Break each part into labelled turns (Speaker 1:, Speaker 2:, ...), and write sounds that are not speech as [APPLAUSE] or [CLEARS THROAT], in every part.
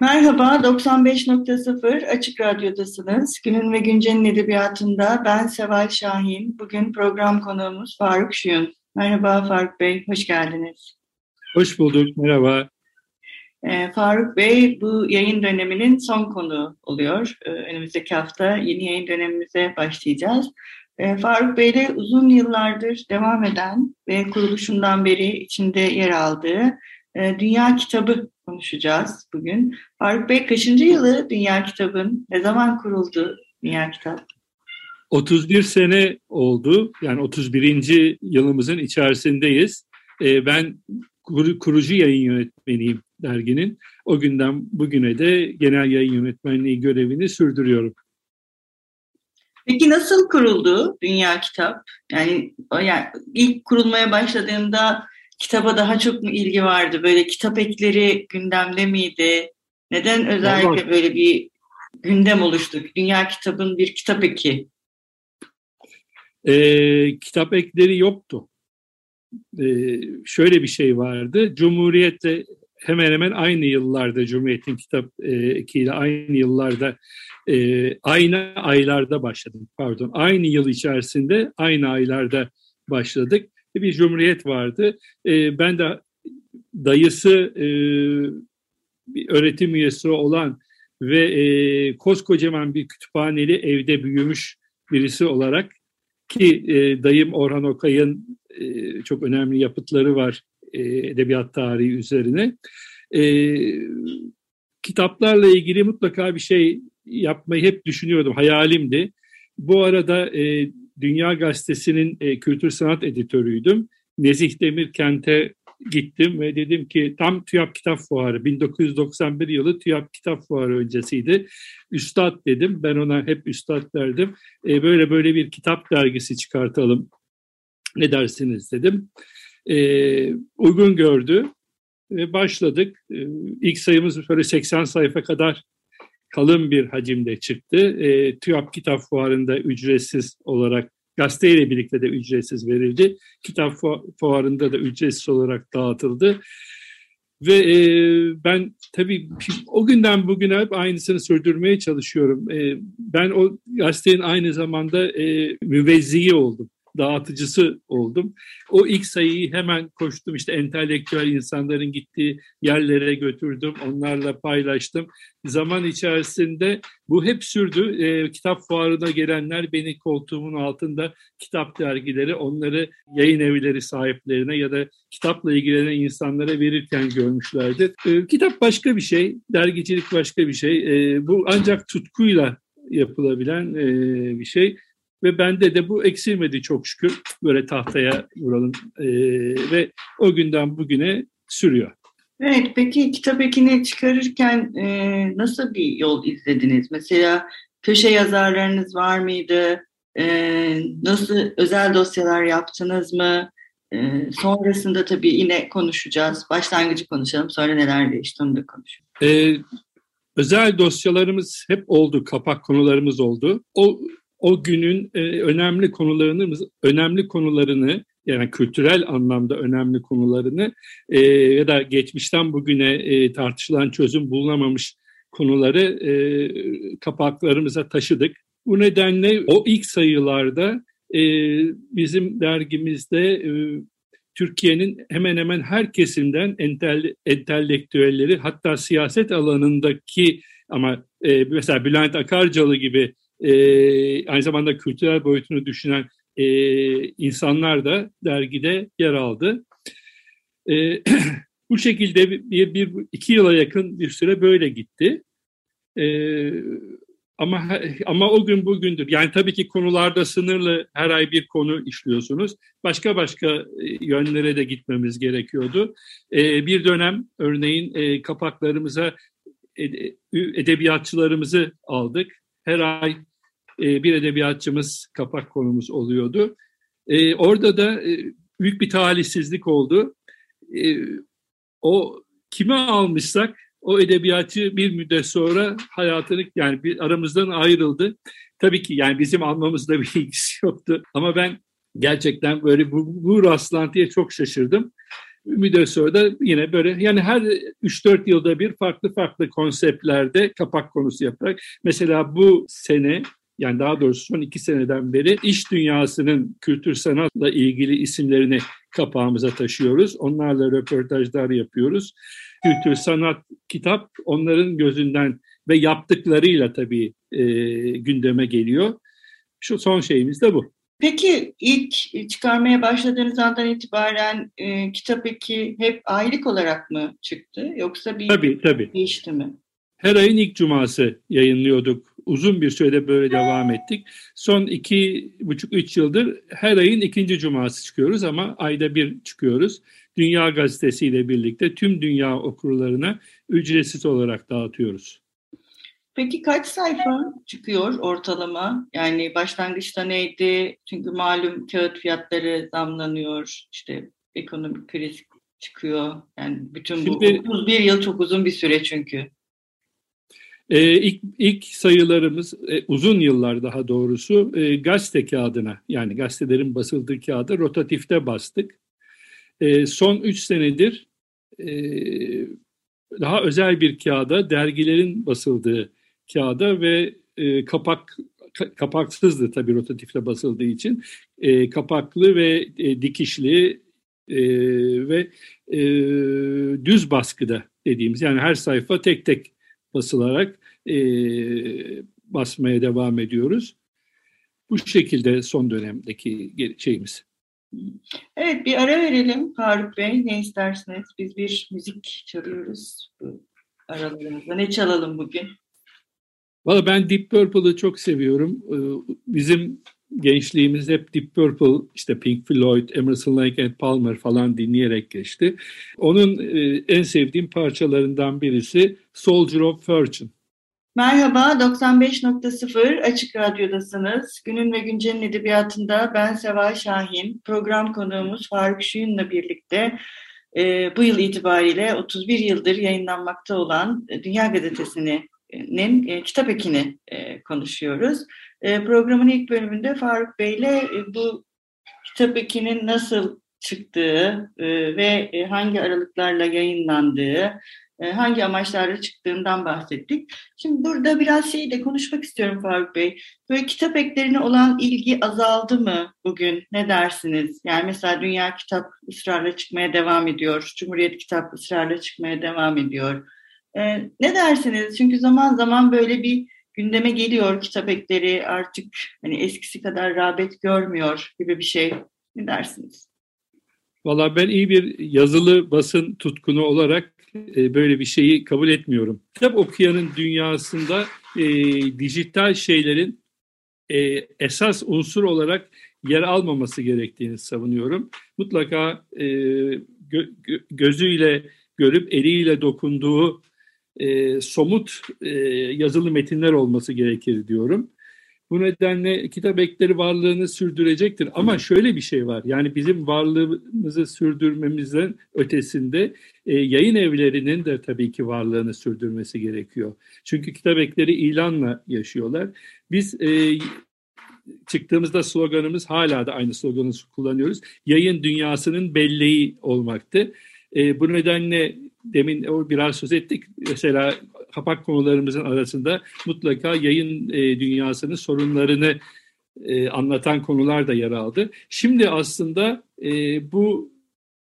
Speaker 1: Merhaba, 95.0 Açık Radyo'dasınız. Günün ve Güncel'in edebiyatında ben Seval Şahin. Bugün program konuğumuz Faruk Şuyun. Merhaba Faruk Bey, hoş geldiniz.
Speaker 2: Hoş bulduk, merhaba.
Speaker 1: Ee, Faruk Bey bu yayın döneminin son konu oluyor. Ee, önümüzdeki hafta yeni yayın dönemimize başlayacağız. Ee, Faruk Bey de uzun yıllardır devam eden ve kuruluşundan beri içinde yer aldığı e, Dünya Kitabı konuşacağız bugün. Faruk Bey kaçıncı yılı Dünya Kitabı'nın? Ne zaman kuruldu Dünya Kitap?
Speaker 2: 31 sene oldu. Yani 31. yılımızın içerisindeyiz. Ben kurucu yayın yönetmeniyim derginin. O günden bugüne de genel yayın yönetmenliği görevini sürdürüyorum.
Speaker 1: Peki nasıl kuruldu Dünya Kitap? Yani, yani ilk kurulmaya başladığında kitaba daha çok mu ilgi vardı? Böyle kitap ekleri gündemde miydi? Neden özellikle Vallahi. böyle bir gündem oluştu? Dünya Kitab'ın bir kitap eki.
Speaker 2: Ee, kitap ekleri yoktu. Ee, şöyle bir şey vardı. Cumhuriyet'te hemen hemen aynı yıllarda Cumhuriyet'in kitap e, ekiyle aynı yıllarda e, aynı aylarda başladım. Pardon, aynı yıl içerisinde aynı aylarda başladık. Bir Cumhuriyet vardı. E, ben de dayısı e, bir öğretim üyesi olan ve e, koskocaman bir kütüphaneli evde büyümüş birisi olarak ki e, dayım Orhan Okay'ın e, çok önemli yapıtları var e, edebiyat tarihi üzerine. E, kitaplarla ilgili mutlaka bir şey yapmayı hep düşünüyordum, hayalimdi. Bu arada e, Dünya Gazetesi'nin e, kültür sanat editörüydüm. Nezih Demir kente gittim ve dedim ki tam TÜYAP Kitap Fuarı 1991 yılı TÜYAP Kitap Fuarı öncesiydi. Üstad dedim ben ona hep üstad derdim. E, böyle böyle bir kitap dergisi çıkartalım ne dersiniz dedim. E, uygun gördü ve başladık. E, ilk sayımız böyle 80 sayfa kadar kalın bir hacimde çıktı. E, TÜYAP Kitap Fuarı'nda ücretsiz olarak gazeteyle birlikte de ücretsiz verildi. Kitap fuarında da ücretsiz olarak dağıtıldı. Ve e, ben tabii o günden bugüne hep aynısını sürdürmeye çalışıyorum. E, ben o gazetenin aynı zamanda e, müvezziyi oldum dağıtıcısı oldum. O ilk sayıyı hemen koştum işte entelektüel insanların gittiği yerlere götürdüm, onlarla paylaştım. Zaman içerisinde bu hep sürdü. E, kitap fuarına gelenler beni koltuğumun altında kitap dergileri onları yayın evleri sahiplerine ya da kitapla ilgilenen insanlara verirken görmüşlerdi. E, kitap başka bir şey, dergicilik başka bir şey. E, bu ancak tutkuyla yapılabilen e, bir şey. Ve bende de bu eksilmedi çok şükür. Böyle tahtaya vuralım. E, ve o günden bugüne sürüyor.
Speaker 1: Evet, peki kitap ekini çıkarırken e, nasıl bir yol izlediniz? Mesela köşe yazarlarınız var mıydı? E, nasıl özel dosyalar yaptınız mı? E, sonrasında tabii yine konuşacağız. Başlangıcı konuşalım, sonra neler değişti onu da konuşalım.
Speaker 2: E, özel dosyalarımız hep oldu, kapak konularımız oldu. O o günün e, önemli konularını önemli konularını yani kültürel anlamda önemli konularını e, ya da geçmişten bugüne e, tartışılan çözüm bulunamamış konuları e, kapaklarımıza taşıdık. Bu nedenle o ilk sayılarda e, bizim dergimizde e, Türkiye'nin hemen hemen her kesimden entel, entelektüelleri hatta siyaset alanındaki ama e, mesela Bülent Akarcalı gibi e, aynı zamanda kültürel boyutunu düşünen e, insanlar da dergide yer aldı. E, [CLEARS THROAT] bu şekilde bir, bir, iki yıla yakın bir süre böyle gitti. E, ama ama o gün bugündür. Yani tabii ki konularda sınırlı her ay bir konu işliyorsunuz. Başka başka e, yönlere de gitmemiz gerekiyordu. E, bir dönem örneğin e, kapaklarımıza edebiyatçılarımızı aldık. Her ay bir edebiyatçımız kapak konumuz oluyordu. Orada da büyük bir talihsizlik oldu. O kime almışsak o edebiyatçı bir müddet sonra hayatını yani bir aramızdan ayrıldı. Tabii ki yani bizim almamızda bir ilgisi yoktu ama ben gerçekten böyle bu, bu rastlantıya çok şaşırdım. Müddet sonra yine böyle yani her 3-4 yılda bir farklı farklı konseptlerde kapak konusu yaparak mesela bu sene yani daha doğrusu son iki seneden beri iş dünyasının kültür sanatla ilgili isimlerini kapağımıza taşıyoruz. Onlarla röportajlar yapıyoruz kültür, sanat, kitap onların gözünden ve yaptıklarıyla tabii e, gündeme geliyor. Şu son şeyimiz de bu.
Speaker 1: Peki ilk çıkarmaya başladığınız andan itibaren e, kitap eki hep aylık olarak mı çıktı yoksa bir
Speaker 2: tabii, tabii.
Speaker 1: değişti mi?
Speaker 2: Her ayın ilk cuması yayınlıyorduk. Uzun bir sürede böyle devam ettik. Son iki buçuk üç yıldır her ayın ikinci cuması çıkıyoruz ama ayda bir çıkıyoruz. Dünya Gazetesi ile birlikte tüm dünya okurlarına ücretsiz olarak dağıtıyoruz.
Speaker 1: Peki kaç sayfa çıkıyor ortalama? Yani başlangıçta neydi? Çünkü malum kağıt fiyatları zamlanıyor. İşte ekonomik kriz çıkıyor. Yani bütün bu Şimdi, 31 yıl çok uzun bir süre çünkü.
Speaker 2: E, ilk, ilk sayılarımız e, uzun yıllar daha doğrusu e, gazete kağıdına yani gazetelerin basıldığı kağıda rotatifte bastık. E, son üç senedir e, daha özel bir kağıda, dergilerin basıldığı kağıda ve e, kapak kapaksızdı tabii rotatifle basıldığı için e, kapaklı ve e, dikişli e, ve e, düz baskıda dediğimiz yani her sayfa tek tek basılarak e, basmaya devam ediyoruz. Bu şekilde son dönemdeki şeyimiz.
Speaker 1: Evet bir ara verelim Faruk Bey. Ne istersiniz? Biz bir müzik çalıyoruz aralarımızda. Ne çalalım bugün?
Speaker 2: Valla ben Deep Purple'ı çok seviyorum. Bizim gençliğimiz hep Deep Purple, işte Pink Floyd, Emerson, Lake and Palmer falan dinleyerek geçti. Onun e, en sevdiğim parçalarından birisi Soldier of Fortune.
Speaker 1: Merhaba, 95.0 Açık Radyo'dasınız. Günün ve Güncel'in edebiyatında ben Seval Şahin, program konuğumuz Faruk Şuyun'la birlikte e, bu yıl itibariyle 31 yıldır yayınlanmakta olan Dünya Gazetesi'nin e, kitap ekini e, konuşuyoruz. E, programın ilk bölümünde Faruk Bey'le e, bu kitap ekinin nasıl çıktığı e, ve e, hangi aralıklarla yayınlandığı, e, hangi amaçlarla çıktığından bahsettik. Şimdi burada biraz şeyi de konuşmak istiyorum Faruk Bey. Böyle kitap eklerine olan ilgi azaldı mı bugün? Ne dersiniz? Yani mesela Dünya Kitap ısrarla çıkmaya devam ediyor. Cumhuriyet Kitap ısrarla çıkmaya devam ediyor. Ee, ne dersiniz? Çünkü zaman zaman böyle bir gündeme geliyor kitap ekleri artık hani eskisi kadar rağbet görmüyor gibi bir şey. Ne dersiniz?
Speaker 2: Valla ben iyi bir yazılı basın tutkunu olarak e, böyle bir şeyi kabul etmiyorum. Kitap okuyanın dünyasında e, dijital şeylerin e, esas unsur olarak yer almaması gerektiğini savunuyorum. Mutlaka e, gö, gözüyle görüp eliyle dokunduğu e, somut e, yazılı metinler olması gerekir diyorum. Bu nedenle kitap ekleri varlığını sürdürecektir. Ama şöyle bir şey var. Yani bizim varlığımızı sürdürmemizden ötesinde e, yayın evlerinin de tabii ki varlığını sürdürmesi gerekiyor. Çünkü kitap ekleri ilanla yaşıyorlar. Biz e, çıktığımızda sloganımız hala da aynı sloganı kullanıyoruz. Yayın dünyasının belleği olmaktı. E, bu nedenle demin o biraz söz ettik. Mesela kapak konularımızın arasında mutlaka yayın e, dünyasının sorunlarını e, anlatan konular da yer aldı. Şimdi aslında e, bu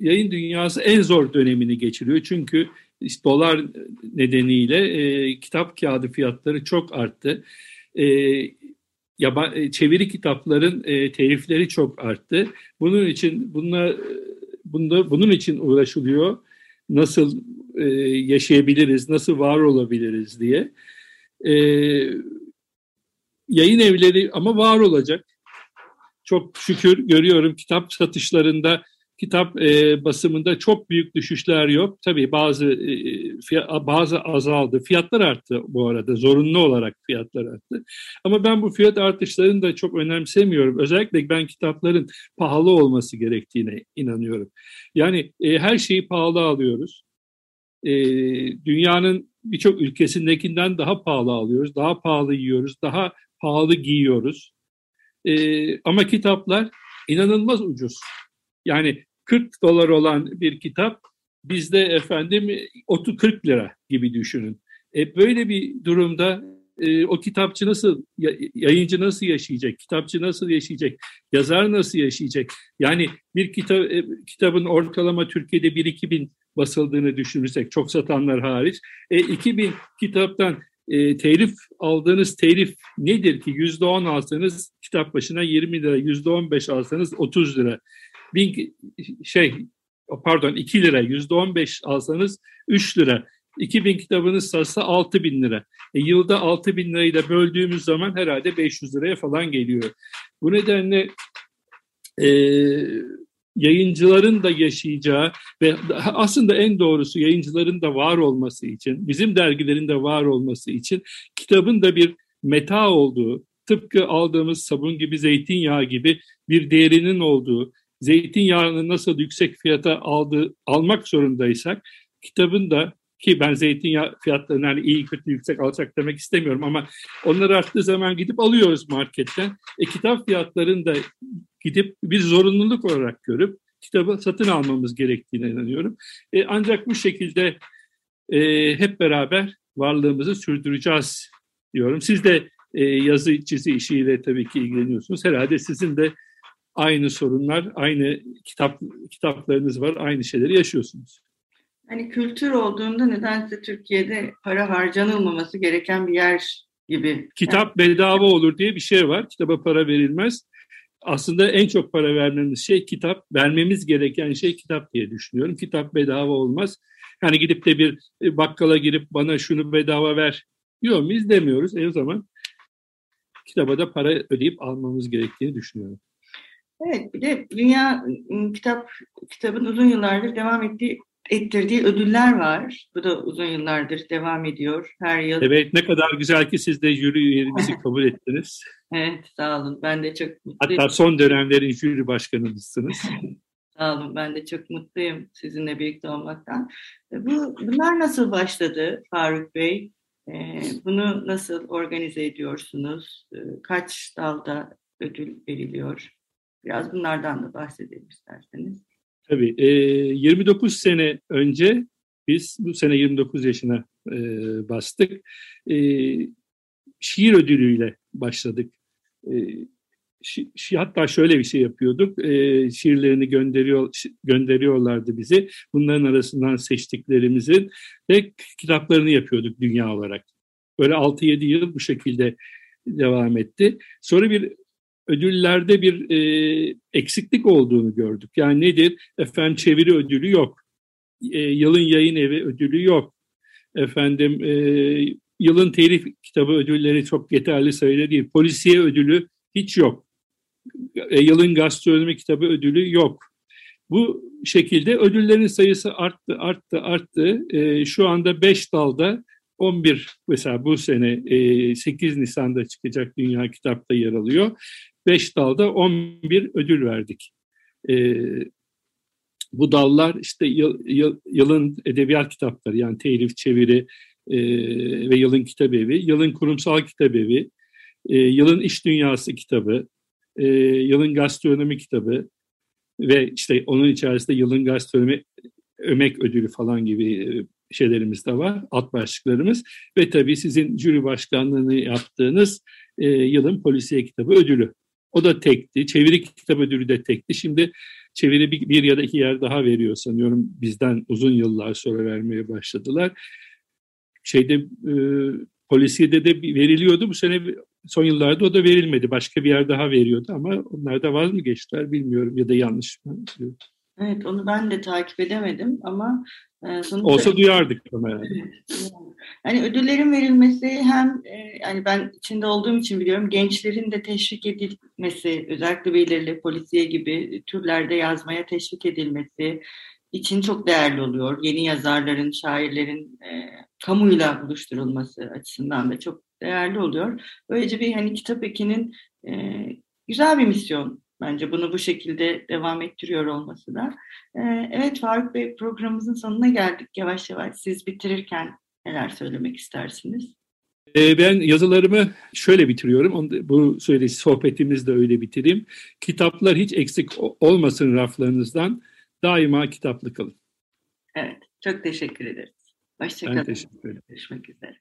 Speaker 2: yayın dünyası en zor dönemini geçiriyor. Çünkü işte dolar nedeniyle e, kitap kağıdı fiyatları çok arttı. E, yaba, çeviri kitapların e, telifleri çok arttı. Bunun için bunlar bunda bunun için uğraşılıyor nasıl e, yaşayabiliriz, nasıl var olabiliriz diye. E, yayın evleri ama var olacak. Çok şükür görüyorum kitap satışlarında kitap e, basımında çok büyük düşüşler yok. Tabii bazı e, fiyat, bazı azaldı. Fiyatlar arttı bu arada. Zorunlu olarak fiyatlar arttı. Ama ben bu fiyat artışlarını da çok önemsemiyorum. Özellikle ben kitapların pahalı olması gerektiğine inanıyorum. Yani e, her şeyi pahalı alıyoruz. E, dünyanın birçok ülkesindekinden daha pahalı alıyoruz. Daha pahalı yiyoruz. Daha pahalı giyiyoruz. E, ama kitaplar inanılmaz ucuz. Yani 40 dolar olan bir kitap bizde efendim 30 40 lira gibi düşünün. E, böyle bir durumda e, o kitapçı nasıl, yayıncı nasıl yaşayacak, kitapçı nasıl yaşayacak, yazar nasıl yaşayacak? Yani bir kitap, e, kitabın ortalama Türkiye'de 1-2 bin basıldığını düşünürsek, çok satanlar hariç, e, 2 bin kitaptan e, telif aldığınız telif nedir ki? %10 alsanız kitap başına 20 lira, %15 alsanız 30 lira bin şey pardon 2 lira yüzde 15 alsanız 3 lira. 2000 kitabınız satsa 6 bin lira. E, yılda 6 bin lirayı da böldüğümüz zaman herhalde 500 liraya falan geliyor. Bu nedenle e, yayıncıların da yaşayacağı ve aslında en doğrusu yayıncıların da var olması için, bizim dergilerin de var olması için kitabın da bir meta olduğu, tıpkı aldığımız sabun gibi, zeytinyağı gibi bir değerinin olduğu, zeytinyağını nasıl yüksek fiyata aldı, almak zorundaysak kitabın da ki ben zeytinyağı fiyatlarını hani iyi kötü yüksek alacak demek istemiyorum ama onlar arttığı zaman gidip alıyoruz marketten. E, kitap fiyatlarını da gidip bir zorunluluk olarak görüp kitabı satın almamız gerektiğine inanıyorum. E, ancak bu şekilde e, hep beraber varlığımızı sürdüreceğiz diyorum. Siz de e, yazı çizi işiyle tabii ki ilgileniyorsunuz. Herhalde sizin de aynı sorunlar, aynı kitap kitaplarınız var, aynı şeyleri yaşıyorsunuz.
Speaker 1: Hani kültür olduğunda nedense Türkiye'de para harcanılmaması gereken bir yer gibi.
Speaker 2: Kitap yani. bedava olur diye bir şey var. Kitaba para verilmez. Aslında en çok para vermemiz şey kitap, vermemiz gereken şey kitap diye düşünüyorum. Kitap bedava olmaz. Yani gidip de bir bakkala girip bana şunu bedava ver diyor muyuz demiyoruz. E o zaman kitaba da para ödeyip almamız gerektiğini düşünüyorum.
Speaker 1: Evet, bir de dünya ıı, kitap kitabın uzun yıllardır devam ettiği ettirdiği ödüller var. Bu da uzun yıllardır devam ediyor her yıl.
Speaker 2: Evet, ne kadar güzel ki siz de jüri üyelerimizi [LAUGHS] kabul ettiniz.
Speaker 1: evet, sağ olun. Ben de çok mutluyum.
Speaker 2: Hatta son dönemlerin jüri başkanımızsınız. [LAUGHS]
Speaker 1: sağ olun. Ben de çok mutluyum sizinle birlikte olmaktan. E, bu bunlar nasıl başladı Faruk Bey? E, bunu nasıl organize ediyorsunuz? E, kaç dalda ödül veriliyor? Biraz bunlardan da bahsedelim isterseniz.
Speaker 2: Tabii. E, 29 sene önce biz bu sene 29 yaşına e, bastık. E, şiir ödülüyle başladık. E, şi, şi, hatta şöyle bir şey yapıyorduk. E, şiirlerini gönderiyor gönderiyorlardı bizi. Bunların arasından seçtiklerimizin ve kitaplarını yapıyorduk dünya olarak. Böyle 6-7 yıl bu şekilde devam etti. Sonra bir ödüllerde bir e, eksiklik olduğunu gördük. Yani nedir? Efendim çeviri ödülü yok. E, yılın yayın evi ödülü yok. Efendim e, yılın telif kitabı ödülleri çok yeterli sayıda değil. Polisiye ödülü hiç yok. E, yılın gastronomi kitabı ödülü yok. Bu şekilde ödüllerin sayısı arttı, arttı, arttı. E, şu anda 5 dalda 11 mesela bu sene 8 Nisan'da çıkacak Dünya Kitap'ta yer alıyor. 5 dalda 11 ödül verdik. E, bu dallar işte yıl, yıl, yılın edebiyat kitapları yani telif, çeviri e, ve yılın kitabevi, yılın kurumsal kitabevi, e, yılın iş dünyası kitabı, e, yılın gastronomi kitabı ve işte onun içerisinde yılın gastronomi ömek ödülü falan gibi e, şeylerimiz de var, alt başlıklarımız ve tabii sizin jüri başkanlığını yaptığınız e, yılın polisiye kitabı ödülü. O da tekti. Çeviri kitap ödülü de tekti. Şimdi çeviri bir, bir ya da iki yer daha veriyor sanıyorum. Bizden uzun yıllar sonra vermeye başladılar. Şeyde e, polisiyede de veriliyordu. Bu sene son yıllarda o da verilmedi. Başka bir yer daha veriyordu ama onlar da vaz mı geçtiler bilmiyorum ya da yanlış mı?
Speaker 1: Evet onu ben de takip edemedim ama
Speaker 2: e, sonuçta... Olsa duyardık ama yani.
Speaker 1: Yani ödüllerin verilmesi hem e, yani ben içinde olduğum için biliyorum gençlerin de teşvik edilmesi özellikle belirli polisiye gibi türlerde yazmaya teşvik edilmesi için çok değerli oluyor. Yeni yazarların, şairlerin e, kamuyla buluşturulması açısından da çok değerli oluyor. Böylece bir hani kitap ekinin e, güzel bir misyon bence bunu bu şekilde devam ettiriyor olması da. E, evet Faruk Bey programımızın sonuna geldik yavaş yavaş. Siz bitirirken neler söylemek istersiniz?
Speaker 2: E, ben yazılarımı şöyle bitiriyorum. Bu söylediği sohbetimizi de öyle bitireyim. Kitaplar hiç eksik olmasın raflarınızdan. Daima kitaplı kalın.
Speaker 1: Evet, çok teşekkür ederiz. Hoşçakalın.
Speaker 2: Ben teşekkür ederim.
Speaker 1: Görüşmek üzere.